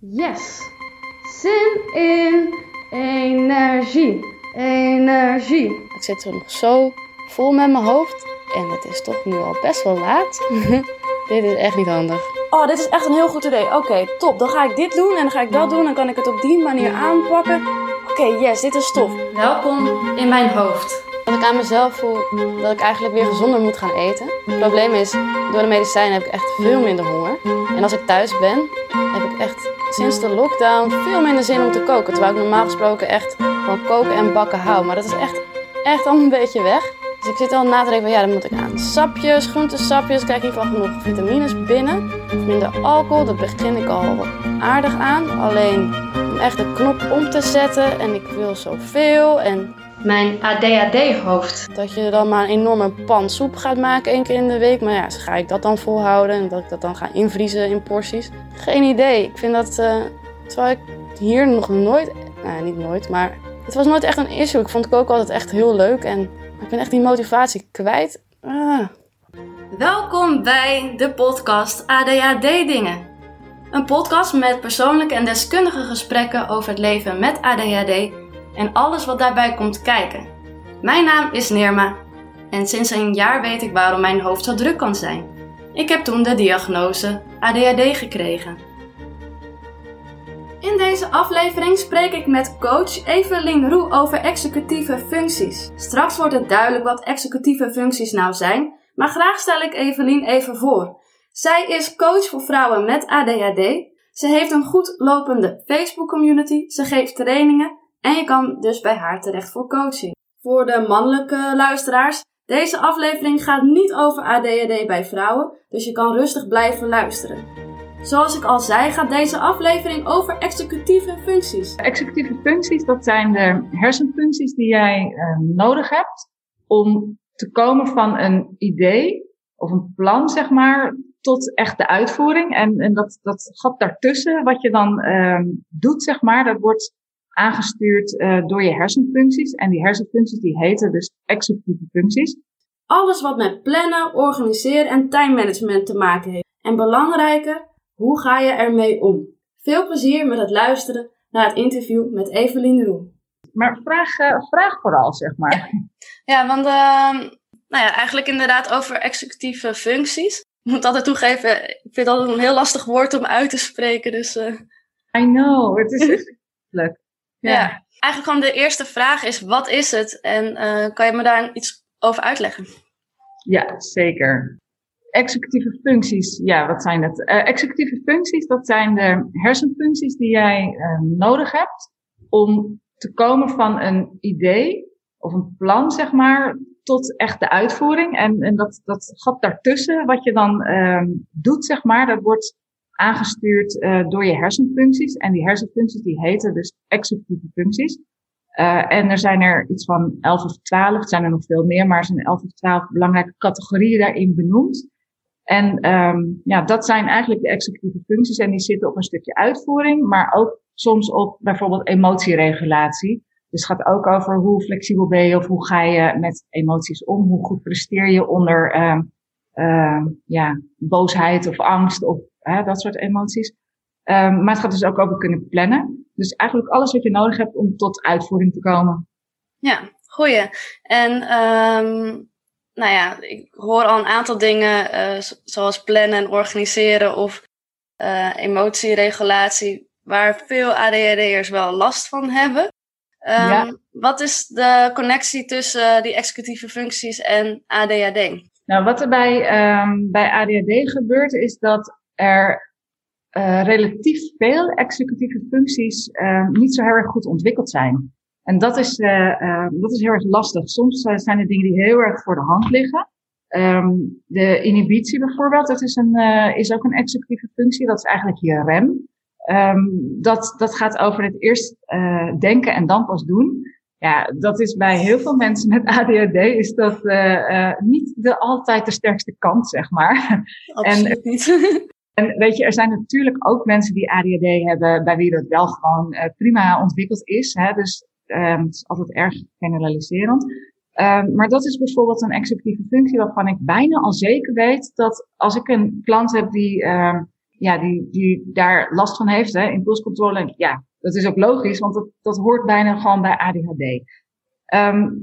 Yes. Zin in energie. Energie. Ik zit er nog zo vol met mijn hoofd en het is toch nu al best wel laat. dit is echt niet handig. Oh, dit is echt een heel goed idee. Oké, top. Dan ga ik dit doen en dan ga ik dat doen. Dan kan ik het op die manier aanpakken. Oké, yes, dit is stof. Welkom in mijn hoofd. Dat ik aan mezelf voel dat ik eigenlijk weer gezonder moet gaan eten. Het probleem is, door de medicijnen heb ik echt veel minder honger. En als ik thuis ben, heb ik echt sinds de lockdown veel minder zin om te koken. Terwijl ik normaal gesproken echt van koken en bakken hou. Maar dat is echt, echt al een beetje weg. Dus ik zit al na te denken van ja, dan moet ik aan sapjes, groentesapjes. Krijg ik in ieder geval genoeg vitamines binnen. Minder alcohol, dat begin ik al aardig aan. Alleen om echt de knop om te zetten en ik wil zoveel. En Mijn ADHD-hoofd. dat je dan maar een enorme pan soep gaat maken één keer in de week. Maar ja, ga ik dat dan volhouden en dat ik dat dan ga invriezen in porties? Geen idee. Ik vind dat, eh, terwijl ik hier nog nooit, nou niet nooit, maar het was nooit echt een issue. Ik vond koken altijd echt heel leuk en ik ben echt die motivatie kwijt. Ah. Welkom bij de podcast ADHD Dingen. Een podcast met persoonlijke en deskundige gesprekken over het leven met ADHD en alles wat daarbij komt kijken. Mijn naam is Nirma en sinds een jaar weet ik waarom mijn hoofd zo druk kan zijn. Ik heb toen de diagnose ADHD gekregen. In deze aflevering spreek ik met coach Evelien Roe over executieve functies. Straks wordt het duidelijk wat executieve functies nou zijn, maar graag stel ik Evelien even voor. Zij is coach voor vrouwen met ADHD. Ze heeft een goed lopende Facebook community. Ze geeft trainingen en je kan dus bij haar terecht voor coaching. Voor de mannelijke luisteraars, deze aflevering gaat niet over ADHD bij vrouwen, dus je kan rustig blijven luisteren. Zoals ik al zei, gaat deze aflevering over executieve functies. Executieve functies, dat zijn de hersenfuncties die jij eh, nodig hebt om te komen van een idee of een plan, zeg maar, tot echt de uitvoering. En, en dat, dat gat daartussen, wat je dan ehm, doet, zeg maar, dat wordt aangestuurd eh, door je hersenfuncties. En die hersenfuncties die heten dus executieve functies. Alles wat met plannen, organiseren en timemanagement te maken heeft. En belangrijker, hoe ga je ermee om? Veel plezier met het luisteren naar het interview met Evelien Roe. Maar vraag, eh, vraag vooral, zeg maar. Ja, want ehm, nou ja, eigenlijk inderdaad over executieve functies. Ik moet altijd toegeven, ik vind altijd een heel lastig woord om uit te spreken. Dus eh, I know, het is echt leuk. Ja. eigenlijk gewoon de eerste vraag is, wat is het? En eh, kan je me daar iets over uitleggen? Ja, zeker. Executieve functies, ja, wat zijn dat? Eh, executieve functies, dat zijn de hersenfuncties die jij eh, nodig hebt om te komen van een idee of een plan, zeg maar, tot echt de uitvoering. En, en dat, dat gat daartussen, wat je dan ehm doet, zeg maar, dat wordt aangestuurd eh, door je hersenfuncties. En die hersenfuncties die heten dus executieve functies. Eh, en er zijn er iets van 11 of 12, het zijn er nog veel meer, maar er zijn 11 of 12 belangrijke categorieën daarin benoemd. En ehm ja, dat zijn eigenlijk de executieve functies en die zitten op een stukje uitvoering, maar ook soms op bijvoorbeeld emotieregulatie. Dus het gaat ook over hoe flexibel ben je of hoe ga je met emoties om, hoe goed presteer je onder ehm ja, boosheid of angst of hè, dat soort emoties. Um, maar het gaat dus ook over kunnen plannen. Dus eigenlijk alles wat je nodig hebt om tot uitvoering te komen. Ja, goeie. En um, nou ja, ik hoor al een aantal dingen uh, zoals plannen en organiseren of uh, emotieregulatie, waar veel ADHD'ers wel last van hebben. Um, Ja. Wat is de connectie tussen uh, die executieve functies en ADHD? Nou, wat er bij, um, bij ADHD gebeurt, is dat er uh, relatief veel executieve functies uh, niet zo heel erg goed ontwikkeld zijn. En dat is, uh, dat is heel erg lastig. Soms zijn er dingen die heel erg voor de hand liggen. Um, de inhibitie bijvoorbeeld, dat is, een, is ook een executieve functie. Dat is eigenlijk je rem. Um, dat, dat gaat over het eerst denken en dan pas doen. Ja, dat is bij heel veel mensen met ADHD is dat uh, uh, niet de, altijd de sterkste kant, zeg maar. Absoluut en, niet. En weet je, er zijn natuurlijk ook mensen die ADHD hebben, bij wie dat wel gewoon uh, prima ontwikkeld is. Hè? Dus um, het is altijd erg generaliserend. Um, maar dat is bijvoorbeeld een executieve functie waarvan ik bijna al zeker weet dat als ik een klant heb die, um, ja, die, die daar last van heeft, hè, impulscontrole. Ja, dat is ook logisch, want dat, dat hoort bijna gewoon bij ADHD.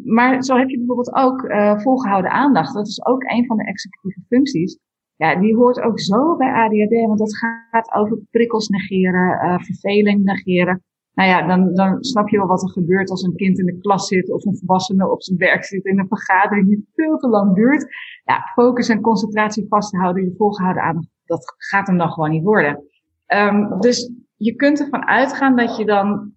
Maar zo heb je bijvoorbeeld ook uh, volgehouden aandacht. Dat is ook een van de executieve functies. Ja, die hoort ook zo bij ADHD, want dat gaat over prikkels negeren, uh, verveling negeren. Nou ja, dan, dan snap je wel wat er gebeurt als een kind in de klas zit of een volwassene op zijn werk zit in een vergadering die veel te lang duurt. Ja, focus en concentratie vast te houden, je volgehouden aandacht, dat gaat hem dan gewoon niet worden. Um, dus je kunt ervan uitgaan dat je dan,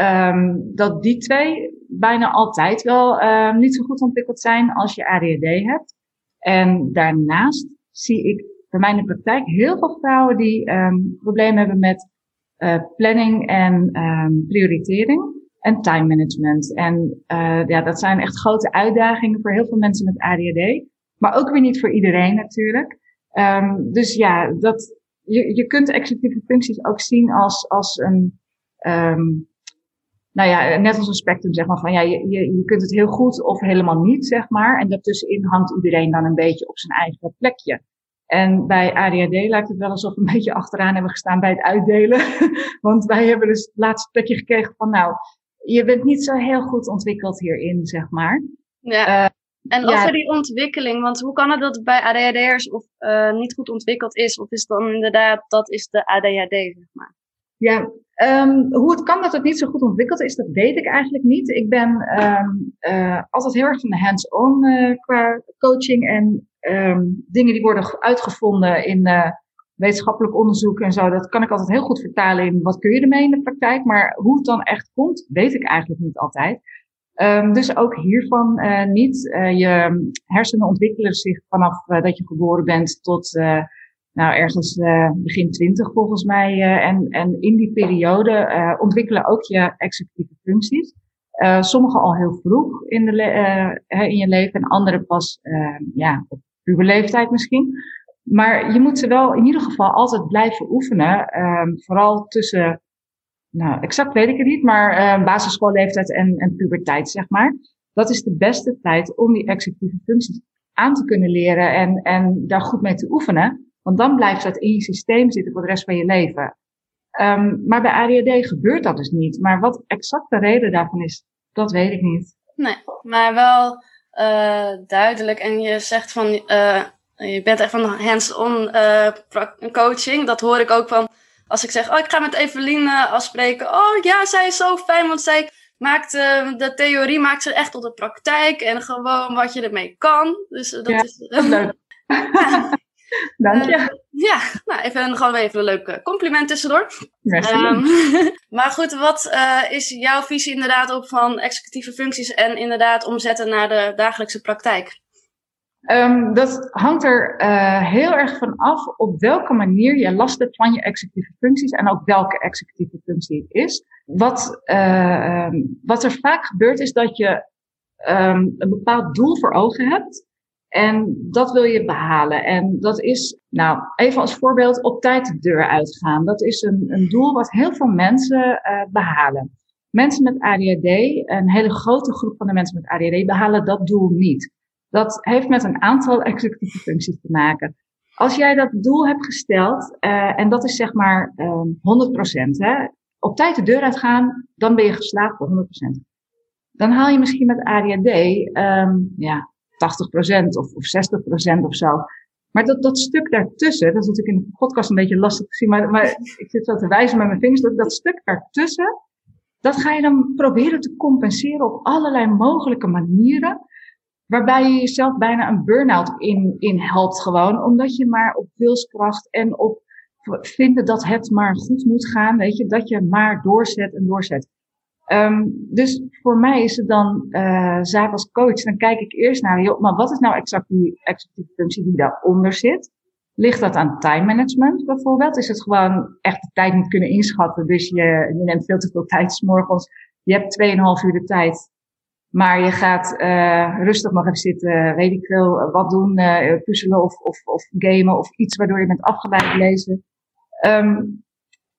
um, dat die twee bijna altijd wel uh, niet zo goed ontwikkeld zijn als je ADHD hebt. En daarnaast zie ik bij mij in de praktijk heel veel vrouwen die um, problemen hebben met uh, planning en um, prioritering en time management. En uh, ja, dat zijn echt grote uitdagingen voor heel veel mensen met ADHD. Maar ook weer niet voor iedereen natuurlijk. Um, dus ja, dat, je, je kunt executieve functies ook zien als, als een, um, nou ja, net als een spectrum, zeg maar, van ja, je, je, je kunt het heel goed of helemaal niet, zeg maar. En daartussenin hangt iedereen dan een beetje op zijn eigen plekje. En bij ADHD lijkt het wel alsof we een beetje achteraan hebben gestaan bij het uitdelen. Want wij hebben dus het laatste plekje gekregen van, nou, je bent niet zo heel goed ontwikkeld hierin, zeg maar. Ja. Uh, en over die ontwikkeling, want hoe kan het dat het bij ADHD'ers of uh, niet goed ontwikkeld is? Of is het dan inderdaad, dat is de ADHD, zeg maar? Ja, um, hoe het kan dat het niet zo goed ontwikkeld is, dat weet ik eigenlijk niet. Ik ben um, uh, altijd heel erg van de hands-on uh, qua coaching en um, dingen die worden uitgevonden in uh, wetenschappelijk onderzoek en zo. Dat kan ik altijd heel goed vertalen in wat kun je ermee in de praktijk. Maar hoe het dan echt komt, weet ik eigenlijk niet altijd. Dus ook hiervan niet. Je hersenen ontwikkelen zich vanaf dat je geboren bent tot nou, ergens begin twintig volgens mij. en, en in die periode ontwikkelen ook je executieve functies. sommige al heel vroeg in, de in je leven en andere pas ja, op uw leeftijd misschien. Maar je moet ze wel in ieder geval altijd blijven oefenen. Um, vooral tussen nou, exact weet ik het niet, maar uh, basisschoolleeftijd en, en puberteit, zeg maar. Dat is de beste tijd om die executieve functies aan te kunnen leren en, en daar goed mee te oefenen. Want dan blijft dat in je systeem zitten voor de rest van je leven. Um, maar bij ADHD gebeurt dat dus niet. Maar wat exact de reden daarvan is, dat weet ik niet. Nee, maar wel uh, duidelijk. En je zegt van, uh, je bent echt van hands-on coaching. Dat hoor ik ook van als ik zeg, oh, ik ga met Evelien afspreken. Oh ja, zij is zo fijn, want zij maakt uh, de theorie maakt ze echt tot de praktijk en gewoon wat je ermee kan. Dus uh, dat ja, is leuk. Dank je. Uh, ja, nou even gewoon even een leuk compliment tussendoor. Um, maar goed, wat is jouw visie inderdaad op van executieve functies en inderdaad omzetten naar de dagelijkse praktijk? Um, dat hangt er uh, heel erg van af op welke manier je last hebt van je executieve functies en ook welke executieve functie het is. Wat, uh, wat er vaak gebeurt is dat je um, een bepaald doel voor ogen hebt en dat wil je behalen. En dat is, nou, even als voorbeeld, op tijd de deur uitgaan. Dat is een, een doel wat heel veel mensen uh, behalen. Mensen met ADHD, een hele grote groep van de mensen met ADHD, behalen dat doel niet. Dat heeft met een aantal executieve functies te maken. Als jij dat doel hebt gesteld, uh, en dat is zeg maar um, 100%, hè, op tijd de deur uitgaan, dan ben je geslaagd voor 100%. Dan haal je misschien met ADHD um, ja, 80% of, of 60% of zo. Maar dat, dat stuk daartussen, dat is natuurlijk in de podcast een beetje lastig te zien, maar, maar ik zit zo te wijzen met mijn vingers, dat, dat stuk daartussen, dat ga je dan proberen te compenseren op allerlei mogelijke manieren waarbij je jezelf bijna een burn-out in, in helpt gewoon. Omdat je maar op wilskracht en op vinden dat het maar goed moet gaan, weet je, dat je maar doorzet en doorzet. Um, dus voor mij is het dan uh, zaak als coach, dan kijk ik eerst naar, joh, maar wat is nou exact die executieve functie die daaronder zit? Ligt dat aan time management bijvoorbeeld? Is het gewoon echt de tijd niet kunnen inschatten, dus je, je neemt veel te veel tijd s morgens. Je hebt 2,5 uur de tijd maar je gaat uh, rustig nog even zitten, weet ik veel, wat doen, puzzelen of, of, of gamen of iets waardoor je bent afgeleid lezen. Um,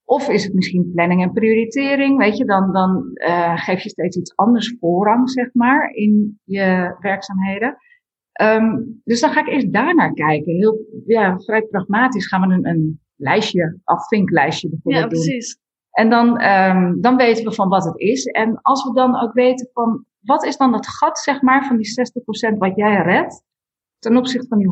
of is het misschien planning en prioritering, weet je, dan, dan uh, geef je steeds iets anders voorrang, zeg maar, in je werkzaamheden. Um, dus dan ga ik eerst daar naar kijken. Heel, ja, vrij pragmatisch gaan we een, een lijstje, afvinklijstje bijvoorbeeld ja, precies. En dan, um, dan weten we van wat het is. En als we dan ook weten van wat is dan dat gat, zeg maar, van die 60% wat jij redt, ten opzichte van die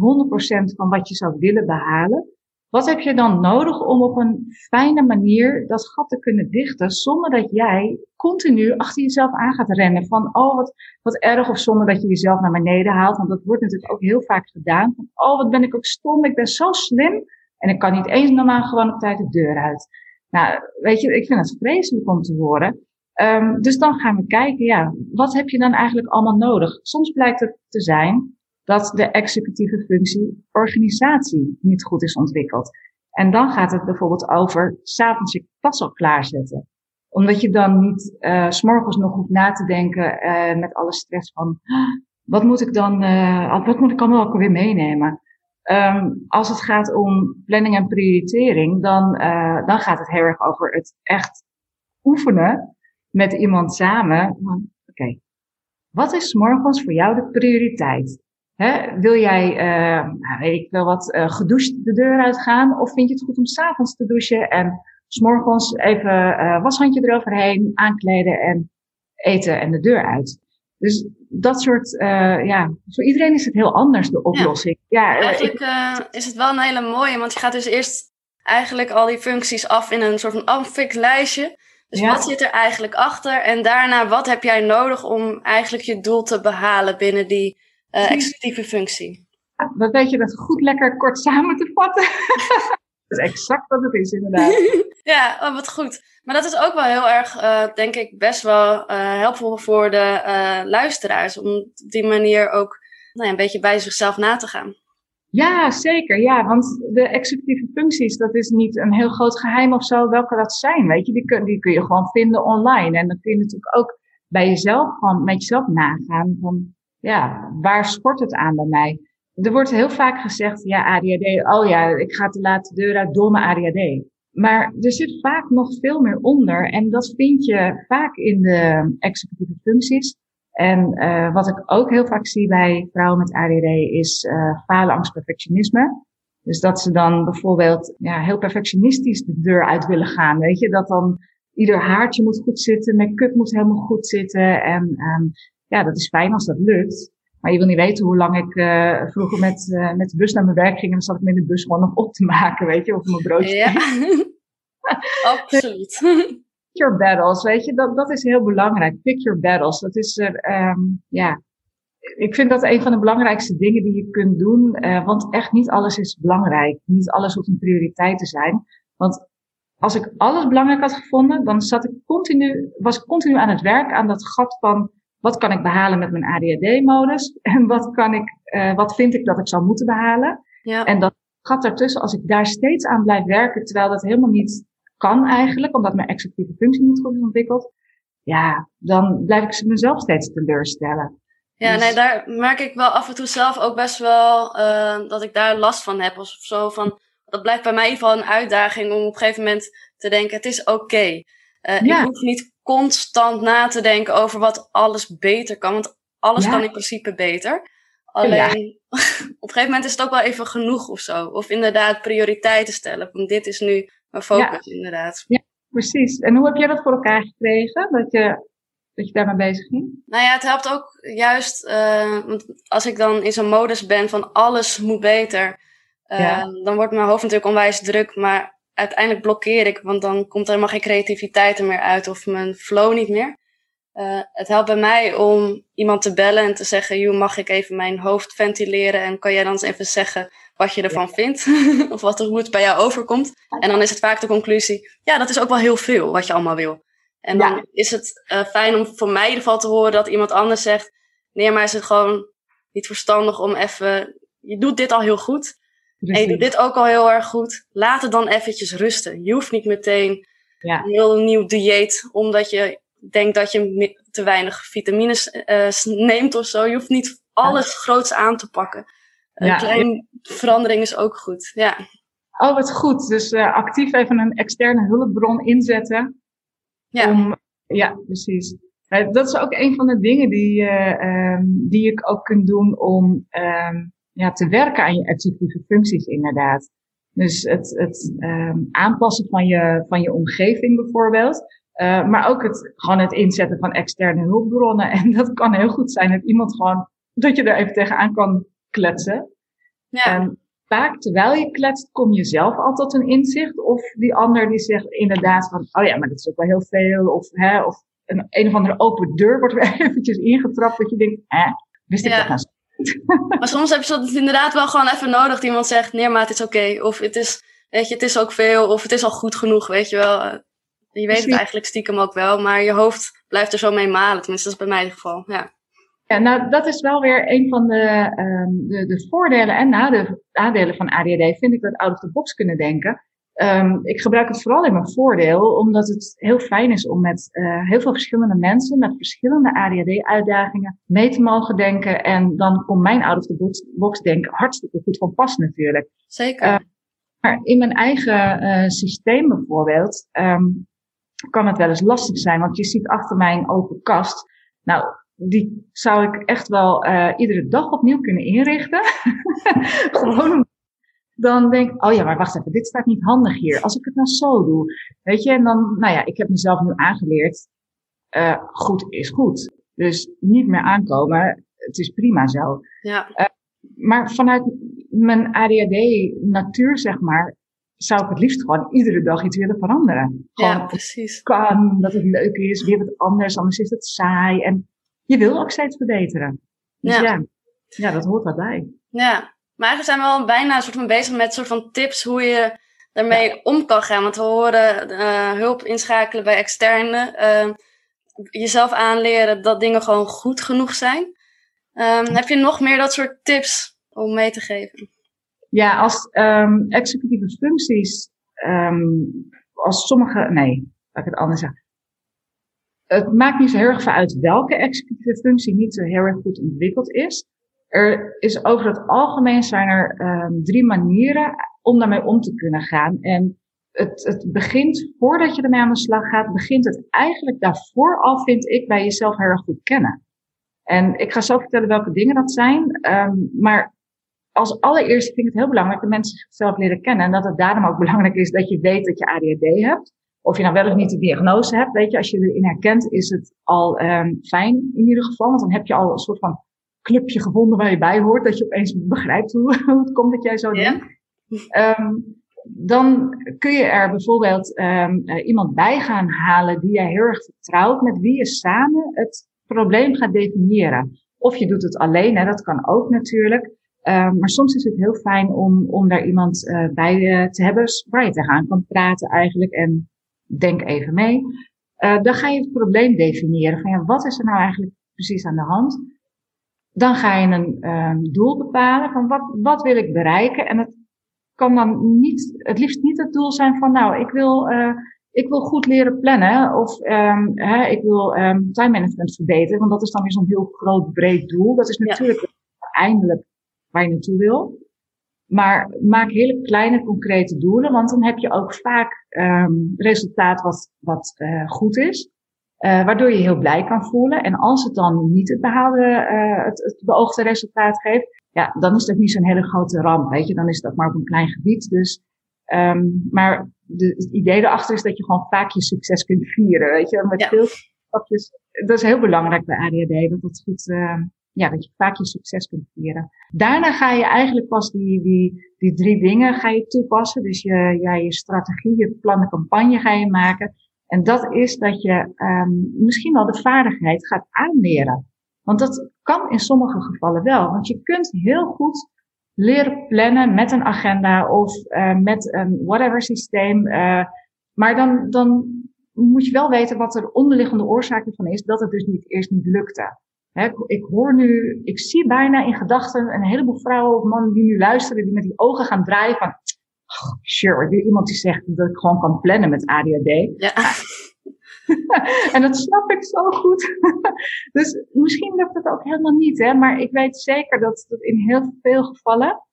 100% van wat je zou willen behalen. Wat heb je dan nodig om op een fijne manier dat gat te kunnen dichten, zonder dat jij continu achter jezelf aan gaat rennen van, oh wat, wat erg, of zonder dat je jezelf naar beneden haalt, want dat wordt natuurlijk ook heel vaak gedaan. Oh wat ben ik ook stom, ik ben zo slim en ik kan niet eens normaal gewoon op tijd de deur uit. Nou, weet je, ik vind het vreselijk om te horen. Um, dus dan gaan we kijken, ja, wat heb je dan eigenlijk allemaal nodig? Soms blijkt het te zijn dat de executieve functie organisatie niet goed is ontwikkeld. En dan gaat het bijvoorbeeld over s'avonds je tas al klaarzetten. Omdat je dan niet uh, s'morgens nog hoeft na te denken uh, met alle stress van wat moet ik dan, uh, wat moet ik allemaal ook weer meenemen. Um, als het gaat om planning en prioritering, dan, dan gaat het heel erg over het echt oefenen met iemand samen. Oké, wat is morgens voor jou de prioriteit? Hè, wil jij, uh, weet ik wel wat, uh, gedoucht de deur uitgaan? Of vind je het goed om s'avonds te douchen en s'morgens even uh, washandje eroverheen, aankleden en eten en de deur uit? Dus dat soort, ja, voor iedereen is het heel anders, de oplossing. Ja, ja eigenlijk ik, is het wel een hele mooie, want je gaat dus eerst eigenlijk al die functies af in een soort van affikt lijstje. Dus ja. wat zit er eigenlijk achter? En daarna, wat heb jij nodig om eigenlijk je doel te behalen binnen die uh, executieve functie? Ja, dat weet je dat goed lekker kort samen te vatten. dat is exact wat het is, inderdaad. ja, oh, wat goed. Maar dat is ook wel heel erg, uh, denk ik, best wel uh, helpvol voor de luisteraars. Om op die manier ook nou ja, een beetje bij zichzelf na te gaan. Ja, zeker. Ja, want de executieve functies, dat is niet een heel groot geheim of zo, welke dat zijn. Weet je, die kun, die kun je gewoon vinden online. En dan kun je natuurlijk ook bij jezelf gewoon met jezelf nagaan van, ja, waar sport het aan bij mij? Er wordt heel vaak gezegd, ja, ADHD, oh ja, ik ga te laat de deur uit door mijn ADHD. Maar er zit vaak nog veel meer onder en dat vind je vaak in de executieve functies. En uh, wat ik ook heel vaak zie bij vrouwen met ADD is uh, faalangst, perfectionisme. Dus dat ze dan bijvoorbeeld ja, heel perfectionistisch de deur uit willen gaan. Weet je, dat dan ieder haartje moet goed zitten, make-up moet helemaal goed zitten. En um, ja, dat is fijn als dat lukt. Maar je wil niet weten hoe lang ik uh, vroeger met, uh, met de bus naar mijn werk ging. En dan zat ik met de bus gewoon nog op te maken, weet je, of mijn broodje. Ja, absoluut. your battles, weet je, dat, dat is heel belangrijk. Pick your battles. Dat is er, um, ja. Ik vind dat een van de belangrijkste dingen die je kunt doen. Uh, want echt niet alles is belangrijk. Niet alles hoeft een prioriteit te zijn. Want als ik alles belangrijk had gevonden, dan zat ik continu, was ik continu aan het werk aan dat gat van wat kan ik behalen met mijn ADHD-modus en wat kan ik, uh, wat vind ik dat ik zou moeten behalen. Ja. En dat gat ertussen, als ik daar steeds aan blijf werken, terwijl dat helemaal niet kan eigenlijk, omdat mijn executieve functie niet goed is ontwikkeld, ja, dan blijf ik mezelf steeds teleurstellen. Ja, dus... nee, daar merk ik wel af en toe zelf ook best wel uh, dat ik daar last van heb. Of zo van, dat blijft bij mij in ieder geval een uitdaging om op een gegeven moment te denken, het is oké. Okay. Uh, ja. Ik hoef niet constant na te denken over wat alles beter kan, want alles ja. kan in principe beter. Alleen, ja. op een gegeven moment is het ook wel even genoeg of zo. Of inderdaad prioriteiten stellen. Want dit is nu maar focus, ja. inderdaad. Ja, precies. En hoe heb jij dat voor elkaar gekregen? Dat je, dat je daarmee bezig ging? Nou ja, het helpt ook juist, uh, want als ik dan in zo'n modus ben van alles moet beter, uh, ja. dan wordt mijn hoofd natuurlijk onwijs druk, maar uiteindelijk blokkeer ik, want dan komt er helemaal geen creativiteit meer uit of mijn flow niet meer. Uh, het helpt bij mij om iemand te bellen en te zeggen, joh, mag ik even mijn hoofd ventileren en kan jij dan eens even zeggen wat je ervan vindt of wat er het bij jou overkomt. En dan is het vaak de conclusie, ja, dat is ook wel heel veel wat je allemaal wil. En dan is het uh, fijn om voor mij in ieder geval te horen dat iemand anders zegt, nee, maar is het gewoon niet verstandig om even, je doet dit al heel goed. En je doet dit ook al heel erg goed. Laat het dan eventjes rusten. Je hoeft niet meteen ja. een heel nieuw dieet, omdat je denkt dat je te weinig vitamines uh, neemt of zo. Je hoeft niet alles groots aan te pakken. Een ja. kleine verandering is ook goed, ja. Oh, wat goed. Dus uh, actief even een externe hulpbron inzetten. Ja. Om, ja, precies. Uh, dat is ook een van de dingen die, um, die je ook kunt doen om um, ja, te werken aan je executieve functies, inderdaad. Dus het, het um, aanpassen van je, van je omgeving bijvoorbeeld. Uh, maar ook het, gewoon het inzetten van externe hulpbronnen. En dat kan heel goed zijn dat iemand gewoon, dat je er even tegenaan kan kletsen. Ja. Um, vaak terwijl je kletst, kom je zelf al tot een inzicht. Of die ander die zegt inderdaad van, oh ja, maar dat is ook wel heel veel. Of, hè, of een, een of andere open deur wordt weer eventjes ingetrapt. Dat je denkt, eh, wist ik ja. dat nou maar soms heb je het inderdaad wel gewoon even nodig. Dat iemand zegt, nee, maar het is oké. Of het is, weet je, het is ook veel. Of het is al goed genoeg, weet je wel. Je weet het eigenlijk stiekem ook wel. Maar je hoofd blijft er zo mee malen. Tenminste, dat is bij mij het geval, ja. Ja, nou, dat is wel weer een van de, um, de, de voordelen en nadelen van ADHD. Vind ik dat out of the box kunnen denken. Um, ik gebruik het vooral in mijn voordeel, omdat het heel fijn is om met uh, heel veel verschillende mensen met verschillende ADHD-uitdagingen mee te mogen denken. En dan komt mijn out of the box denken hartstikke goed van pas natuurlijk. Zeker. Uh, maar in mijn eigen uh, systeem bijvoorbeeld um, kan het wel eens lastig zijn, want je ziet achter mijn open kast. Nou, die zou ik echt wel iedere dag opnieuw kunnen inrichten. Gewoon dan denk ik, oh ja, maar wacht even, dit staat niet handig hier. Als ik het nou zo doe, weet je, en dan, nou ja, ik heb mezelf nu aangeleerd, uh, goed is goed. Dus niet meer aankomen, het is prima zo. Ja. Uh, maar vanuit mijn ADHD-natuur, zeg maar, zou ik het liefst gewoon iedere dag iets willen veranderen. Gewoon ja, precies. Kan, dat het leuk is, weer wat anders, anders is het saai. En je wil ook steeds verbeteren. Dus ja, ja, ja dat hoort daarbij. Ja, maar eigenlijk zijn we al bijna een soort van bezig met soort van tips hoe je daarmee om kan gaan. Want we horen uh, hulp inschakelen bij externe. Uh, jezelf aanleren dat dingen gewoon goed genoeg zijn. Um, heb je nog meer dat soort tips om mee te geven? Ja, als um, executieve functies, um, als sommige, nee, laat ik het anders zeggen. Het maakt niet zo heel erg veel uit welke executieve functie niet zo heel erg goed ontwikkeld is. Er is over het algemeen zijn er um, drie manieren om daarmee om te kunnen gaan. En het, het begint, voordat je ermee aan de slag gaat, begint het eigenlijk daarvoor al, vind ik, bij jezelf heel erg goed kennen. En ik ga zo vertellen welke dingen dat zijn. Um, maar als allereerste vind ik het heel belangrijk dat mensen zichzelf leren kennen. En dat het daarom ook belangrijk is dat je weet dat je ADHD hebt. Of je nou wel of niet de diagnose hebt, weet je, als je erin herkent, is het al um, fijn in ieder geval. Want dan heb je al een soort van clubje gevonden waar je bij hoort, dat je opeens begrijpt hoe, hoe het komt dat jij zo denkt. Um, dan kun je er bijvoorbeeld um, uh, iemand bij gaan halen die jij heel erg vertrouwt, met wie je samen het probleem gaat definiëren. Of je doet het alleen, hè, dat kan ook natuurlijk. Um, maar soms is het heel fijn om, om daar iemand uh, bij uh, te hebben waar je tegenaan kan praten eigenlijk en denk even mee. Dan ga je het probleem definiëren van ja, wat is er nou eigenlijk precies aan de hand? Dan ga je een um, doel bepalen van wat, wat wil ik bereiken. En het kan dan niet, het liefst niet het doel zijn van nou, ik wil, uh, ik wil goed leren plannen of um, hè, ik wil um, time management verbeteren. Want dat is dan weer zo'n heel groot, breed doel. Dat is natuurlijk ja. uiteindelijk waar je naartoe wil. Maar maak hele kleine, concrete doelen, want dan heb je ook vaak um, resultaat wat, wat uh, goed is. Uh, waardoor je heel blij kan voelen. En als het dan niet het behaalde, uh, het, het beoogde resultaat geeft, ja, dan is dat niet zo'n hele grote ramp, weet je. Dan is dat maar op een klein gebied. Dus, um, maar de, het idee erachter is dat je gewoon vaak je succes kunt vieren, weet je. Met ja. veel stapjes. Dat is heel belangrijk bij ADHD, dat dat goed, uh, ja, dat je vaak je succes kunt vieren. Daarna ga je eigenlijk pas die, die, die drie dingen ga je toepassen. Dus je, ja, je strategie, je plan, de campagne ga je maken. En dat is dat je um, misschien wel de vaardigheid gaat aanleren. Want dat kan in sommige gevallen wel. Want je kunt heel goed leren plannen met een agenda of uh, met een whatever systeem. Uh, maar dan, dan moet je wel weten wat er onderliggende oorzaak ervan is dat het dus niet, eerst niet lukte. He, ik hoor nu, ik zie bijna in gedachten een heleboel vrouwen of mannen die nu luisteren, die met die ogen gaan draaien van, oh, sure, weer iemand die zegt dat ik gewoon kan plannen met ADHD. Ja. en dat snap ik zo goed. dus misschien lukt het ook helemaal niet, hè. Maar ik weet zeker dat, dat in heel veel gevallen,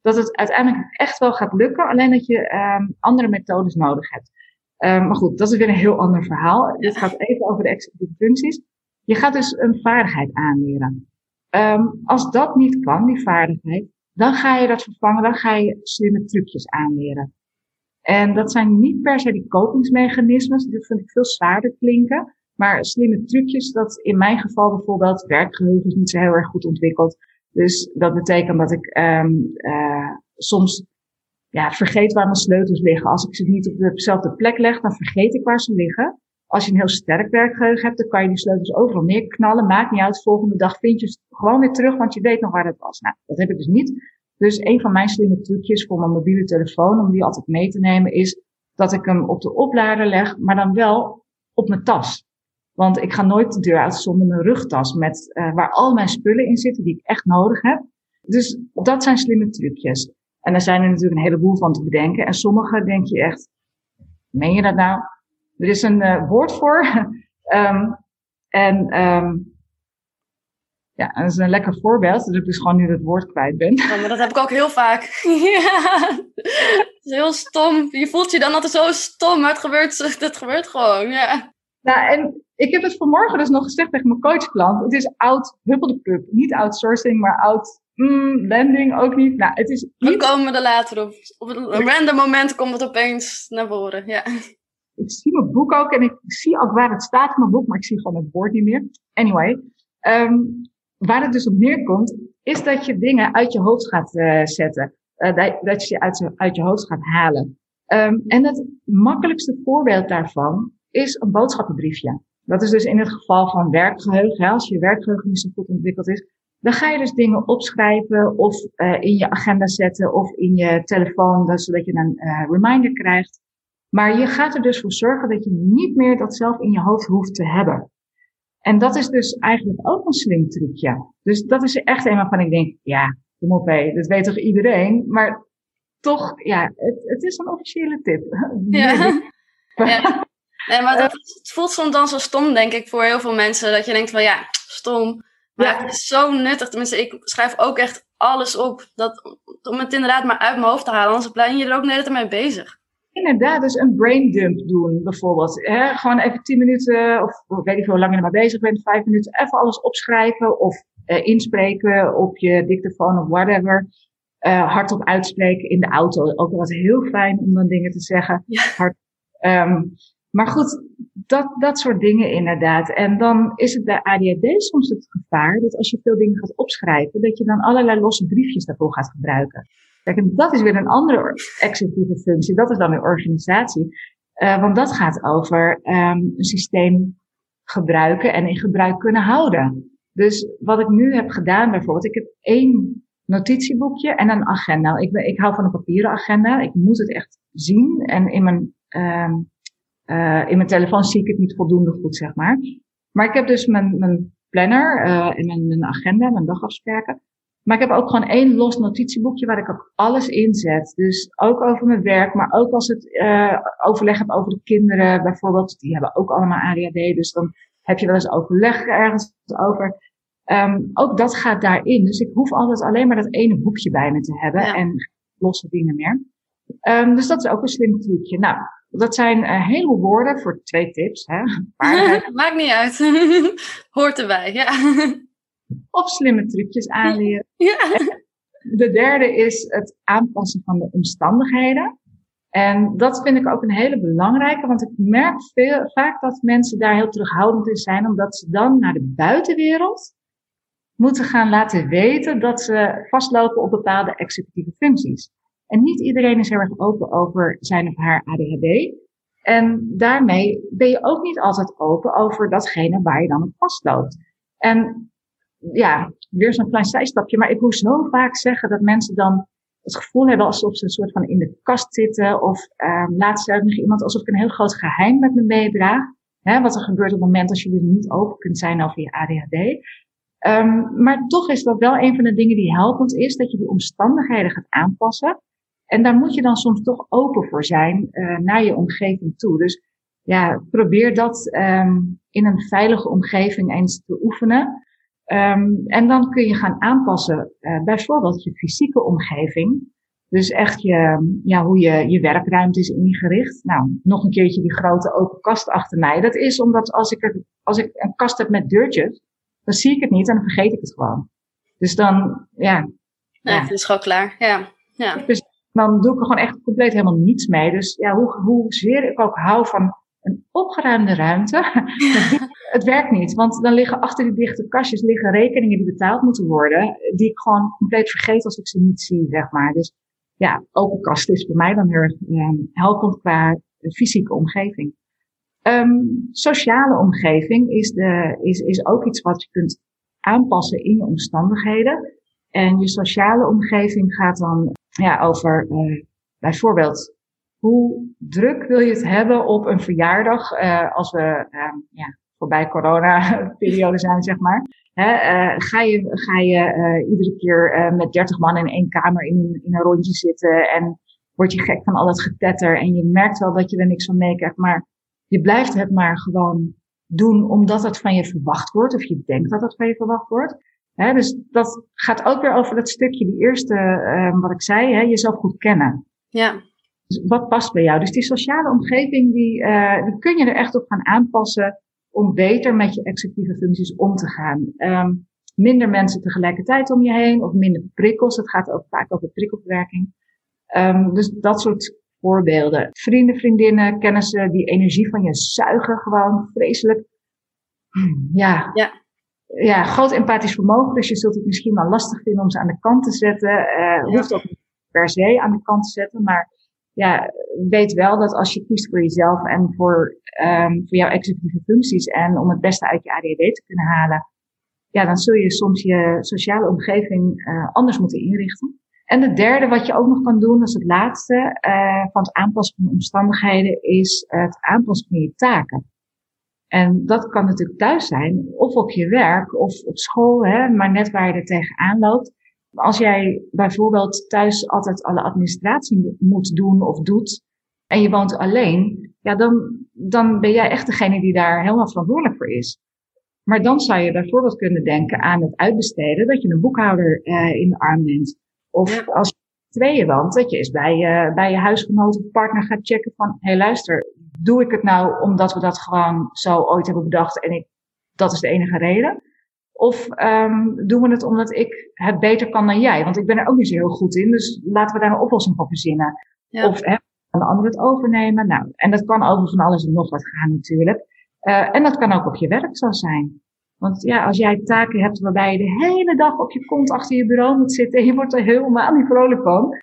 dat het uiteindelijk echt wel gaat lukken. Alleen dat je um, andere methodes nodig hebt. Um, maar goed, dat is weer een heel ander verhaal. Dit gaat even over de executieve functies. Je gaat dus een vaardigheid aanleren. Um, als dat niet kan, die vaardigheid, dan ga je dat vervangen, dan ga je slimme trucjes aanleren. En dat zijn niet per se die kopingsmechanismes, dat vind ik veel zwaarder klinken. Maar slimme trucjes, dat in mijn geval bijvoorbeeld, werkgeheugen is niet zo heel erg goed ontwikkeld. Dus dat betekent dat ik um, uh, soms ja, vergeet waar mijn sleutels liggen. Als ik ze niet op dezelfde plek leg, dan vergeet ik waar ze liggen. Als je een heel sterk werkgeheugen hebt, dan kan je die sleutels overal neerknallen. Maakt niet uit, volgende dag vind je ze gewoon weer terug, want je weet nog waar het was. Nou, dat heb ik dus niet. Dus een van mijn slimme trucjes voor mijn mobiele telefoon, om die altijd mee te nemen, is dat ik hem op de oplader leg, maar dan wel op mijn tas. Want ik ga nooit de deur uit zonder mijn rugtas met uh, waar al mijn spullen in zitten die ik echt nodig heb. Dus dat zijn slimme trucjes. En daar zijn er natuurlijk een heleboel van te bedenken. En sommige denk je echt, meen je dat nou? Er is een uh, woord voor. um, en um, ja, dat is een lekker voorbeeld. Dat ik dus gewoon nu het woord kwijt ben. Ja, maar dat heb ik ook heel vaak. ja, het is heel stom. Je voelt je dan altijd zo stom, maar het gebeurt, het gebeurt gewoon, ja. Nou, en ik heb het vanmorgen dus nog gezegd tegen mijn coachklant. Het is oud huppeldepup. Niet outsourcing, maar oud mm, landing ook niet. Nou, het is We komen er later op. Op een random moment komt het opeens naar voren, ja. Ik zie mijn boek ook en ik zie ook waar het staat in mijn boek, maar ik zie gewoon het woord niet meer. Anyway, um, waar het dus op neerkomt, is dat je dingen uit je hoofd gaat uh, zetten. Uh, dat, je ze uit, uit je hoofd gaat halen. Um, en het makkelijkste voorbeeld daarvan is een boodschappenbriefje. Dat is dus in het geval van werkgeheugen. Als je werkgeheugen niet zo goed ontwikkeld is, dan ga je dus dingen opschrijven of uh, in je agenda zetten of in je telefoon, zodat je een reminder krijgt. Maar je gaat er dus voor zorgen dat je niet meer dat zelf in je hoofd hoeft te hebben. En dat is dus eigenlijk ook een slim trucje. Dus dat is echt een waarvan ik denk, ja, kom op hé, dat weet toch iedereen. Maar toch, ja, het, het is een officiële tip. Ja. ja. Nee, maar dat, het voelt soms dan zo stom, denk ik, voor heel veel mensen. Dat je denkt van, ja, stom. Maar ja. het is zo nuttig. Tenminste, ik schrijf ook echt alles op. Dat, om het inderdaad maar uit mijn hoofd te halen. Anders ben je er ook net mee bezig. Inderdaad, dus een brain dump doen bijvoorbeeld. Hè? Gewoon even tien minuten, of weet ik veel, hoe lang je er maar bezig bent, vijf minuten, even alles opschrijven of uh, inspreken op je dictafoon of whatever. Uh, hardop uitspreken in de auto. Ook wel heel fijn om dan dingen te zeggen. Ja. Hard, um, maar goed, dat, dat soort dingen inderdaad. En dan is het bij ADHD soms het gevaar dat als je veel dingen gaat opschrijven, dat je dan allerlei losse briefjes daarvoor gaat gebruiken. Kijk, en dat is weer een andere executieve functie. Dat is dan weer organisatie. Uh, want dat gaat over um, een systeem gebruiken en in gebruik kunnen houden. Dus wat ik nu heb gedaan bijvoorbeeld, ik heb één notitieboekje en een agenda. Ik, ben, ik hou van een papieren agenda. Ik moet het echt zien. En in mijn um, uh, in mijn telefoon zie ik het niet voldoende goed, zeg maar. Maar ik heb dus mijn, mijn planner uh, en mijn, mijn agenda, mijn dagafspraken. Maar ik heb ook gewoon één los notitieboekje waar ik ook alles in zet. Dus ook over mijn werk, maar ook als het uh, overleg heb over de kinderen bijvoorbeeld. Die hebben ook allemaal ADHD, dus dan heb je wel eens overleg ergens over. Um, ook dat gaat daarin. Dus ik hoef altijd alleen maar dat ene boekje bij me te hebben ja. en losse dingen meer. Um, dus dat is ook een slim trucje. Nou, dat zijn een heleboel woorden voor twee tips. Hè? Maakt niet uit. Hoort erbij, ja. Of slimme trucjes aanleren. Ja. De derde is het aanpassen van de omstandigheden. En dat vind ik ook een hele belangrijke, want ik merk veel, vaak dat mensen daar heel terughoudend in zijn, omdat ze dan naar de buitenwereld moeten gaan laten weten dat ze vastlopen op bepaalde executieve functies. En niet iedereen is heel erg open over zijn of haar ADHD. En daarmee ben je ook niet altijd open over datgene waar je dan op vastloopt. En ja, weer zo'n klein zijstapje, maar ik hoor zo vaak zeggen dat mensen dan het gevoel hebben alsof ze een soort van in de kast zitten. Of um, laatst zei nog iemand alsof ik een heel groot geheim met me meedraag. Hè, wat er gebeurt op het moment als je dus niet open kunt zijn over je ADHD. Um, maar toch is dat wel een van de dingen die helpend is, dat je die omstandigheden gaat aanpassen. En daar moet je dan soms toch open voor zijn uh, naar je omgeving toe. Dus ja, probeer dat um, in een veilige omgeving eens te oefenen. Um, en dan kun je gaan aanpassen, uh, bijvoorbeeld je fysieke omgeving. Dus echt je, ja, hoe je, je werkruimte is ingericht. Nou, nog een keertje die grote open kast achter mij. Dat is omdat als ik, er, als ik een kast heb met deurtjes, dan zie ik het niet en dan vergeet ik het gewoon. Dus dan, ja, ja. het is gewoon klaar. Ja. ja. Dus dan doe ik er gewoon echt compleet helemaal niets mee. Dus ja, hoe, hoezeer ik ook hou van een opgeruimde ruimte, het werkt niet. Want dan liggen achter die dichte kastjes liggen rekeningen die betaald moeten worden, die ik gewoon compleet vergeet als ik ze niet zie, zeg maar. Dus ja, open kast is voor mij dan heel erg eh, helpend qua fysieke omgeving. Um, sociale omgeving is, de, is, is ook iets wat je kunt aanpassen in je omstandigheden. En je sociale omgeving gaat dan ja, over uh, bijvoorbeeld hoe druk wil je het hebben op een verjaardag uh, als we uh, ja, voorbij corona-periode zijn, zeg maar. Uh, ga je, ga je iedere keer met 30 man in één kamer in een, in een rondje zitten en word je gek van al dat getetter en je merkt wel dat je er niks van meekrijgt, maar je blijft het maar gewoon doen omdat het van je verwacht wordt of je denkt dat het van je verwacht wordt. Dus dat gaat ook weer over dat stukje, die eerste, uh, wat ik zei, hè, jezelf goed kennen. Ja. Wat past bij jou? Dus die sociale omgeving, die, uh, die kun je er echt op gaan aanpassen om beter met je executieve functies om te gaan. Um, minder mensen tegelijkertijd om je heen of minder prikkels. Het gaat ook vaak over prikkelverwerking. Um, dus dat soort voorbeelden. Vrienden, vriendinnen, kennissen die energie van je zuigen gewoon vreselijk. Ja. ja ja, groot empathisch vermogen. Dus je zult het misschien wel lastig vinden om ze aan de kant te zetten. Uh, hoeft ook niet per se aan de kant te zetten. Maar ja, weet wel dat als je kiest voor jezelf en voor, um, voor jouw executieve functies en om het beste uit je ADHD te kunnen halen, ja, dan zul je soms je sociale omgeving uh, anders moeten inrichten. En het derde wat je ook nog kan doen, dat is het laatste uh, van het aanpassen van omstandigheden, is het aanpassen van je taken. En dat kan natuurlijk thuis zijn, of op je werk, of op school, hè, maar net waar je er tegenaan loopt. Als jij bijvoorbeeld thuis altijd alle administratie moet doen of doet, en je woont alleen, ja, dan, dan ben jij echt degene die daar helemaal verantwoordelijk voor is. Maar dan zou je bijvoorbeeld kunnen denken aan het uitbesteden, dat je een boekhouder uh, in de arm neemt. Of als je tweeën woont, dat je eens bij je, bij je huisgenoot of partner gaat checken van, hé hey, luister, doe ik het nou omdat we dat gewoon zo ooit hebben bedacht en ik, dat is de enige reden? Of um, doen we het omdat ik het beter kan dan jij? Want ik ben er ook niet zo heel goed in, dus laten we daar een oplossing voor verzinnen. Ja. Of hè, kan de ander het overnemen? Nou, en dat kan over van alles en nog wat gaan natuurlijk. Uh, en dat kan ook op je werk zo zijn. Want ja, als jij taken hebt waarbij je de hele dag op je kont achter je bureau moet zitten en je wordt er helemaal niet vrolijk van.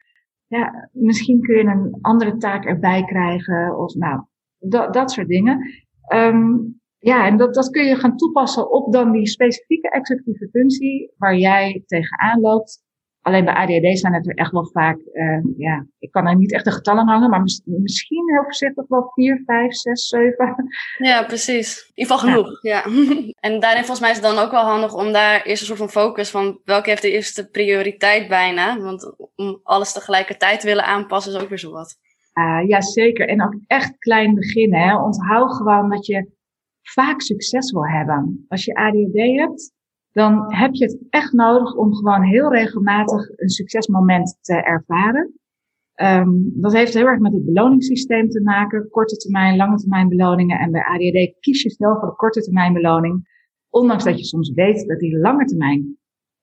Ja, misschien kun je een andere taak erbij krijgen of nou, dat, dat soort dingen. Um, ja, en dat, dat kun je gaan toepassen op dan die specifieke executieve functie waar jij tegenaan loopt. Alleen bij ADHD zijn het er echt wel vaak, uh, ja, ik kan er niet echt de getallen hangen, maar misschien heel voorzichtig wel 4, 5, 6, 7. Ja, precies. In ieder geval genoeg, ja. en daarin volgens mij is het dan ook wel handig om daar eerst een soort van focus van welke heeft de eerste prioriteit bijna. Want om alles tegelijkertijd te willen aanpassen is ook weer zo wat. Uh, ja, zeker. En ook echt klein beginnen. Hè. Onthoud gewoon dat je vaak succes wil hebben. Als je ADHD hebt, dan heb je het echt nodig om gewoon heel regelmatig een succesmoment te ervaren. Um, dat heeft heel erg met het beloningssysteem te maken. Korte termijn, lange termijn beloningen. En bij ADHD kies je snel voor de korte termijn beloning. Ondanks dat je soms weet dat die lange termijn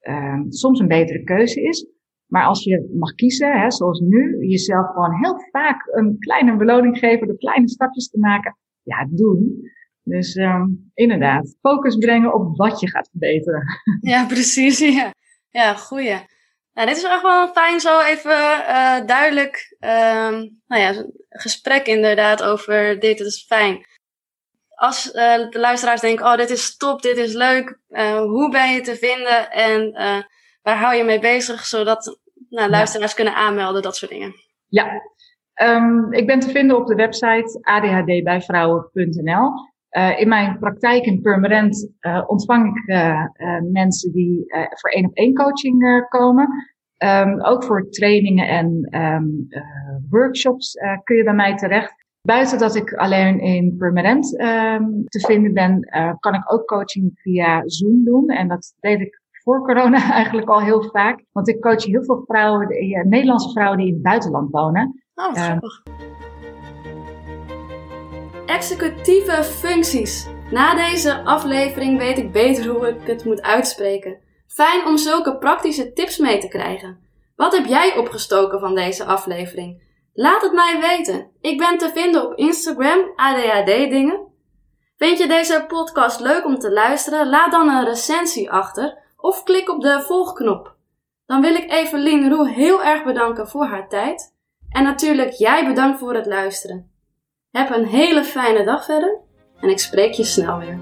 um, soms een betere keuze is. Maar als je mag kiezen, hè, zoals nu, jezelf gewoon heel vaak een kleine beloning geven door kleine stapjes te maken. Ja, doen. Dus um, inderdaad, focus brengen op wat je gaat verbeteren. Ja, precies. Ja, ja goeie. Nou, dit is echt wel fijn zo even uh, duidelijk, um, nou ja, gesprek inderdaad over dit, dat is fijn. Als uh, de luisteraars denken, oh dit is top, dit is leuk, uh, hoe ben je te vinden en waar hou je mee bezig, zodat nou, luisteraars kunnen aanmelden, dat soort dingen? Ja, um, ik ben te vinden op de website adhdbijvrouwen.nl. Uh, in mijn praktijk in Permanent uh, ontvang ik uh, mensen die voor één op één coaching komen. Um, ook voor trainingen en um, workshops kun je bij mij terecht. Buiten dat ik alleen in Permanent te vinden ben, kan ik ook coaching via Zoom doen. En dat deed ik voor corona eigenlijk al heel vaak. Want ik coach heel veel vrouwen, Nederlandse vrouwen die in het buitenland wonen. Oh, grappig executieve functies. Na deze aflevering weet ik beter hoe ik het moet uitspreken. Fijn om zulke praktische tips mee te krijgen. Wat heb jij opgestoken van deze aflevering? Laat het mij weten. Ik ben te vinden op Instagram ADHD dingen. Vind je deze podcast leuk om te luisteren? Laat dan een recensie achter of klik op de volgknop. Dan wil ik Evelien Roe heel erg bedanken voor haar tijd. En natuurlijk jij bedankt voor het luisteren. Heb een hele fijne dag verder en ik spreek je snel weer.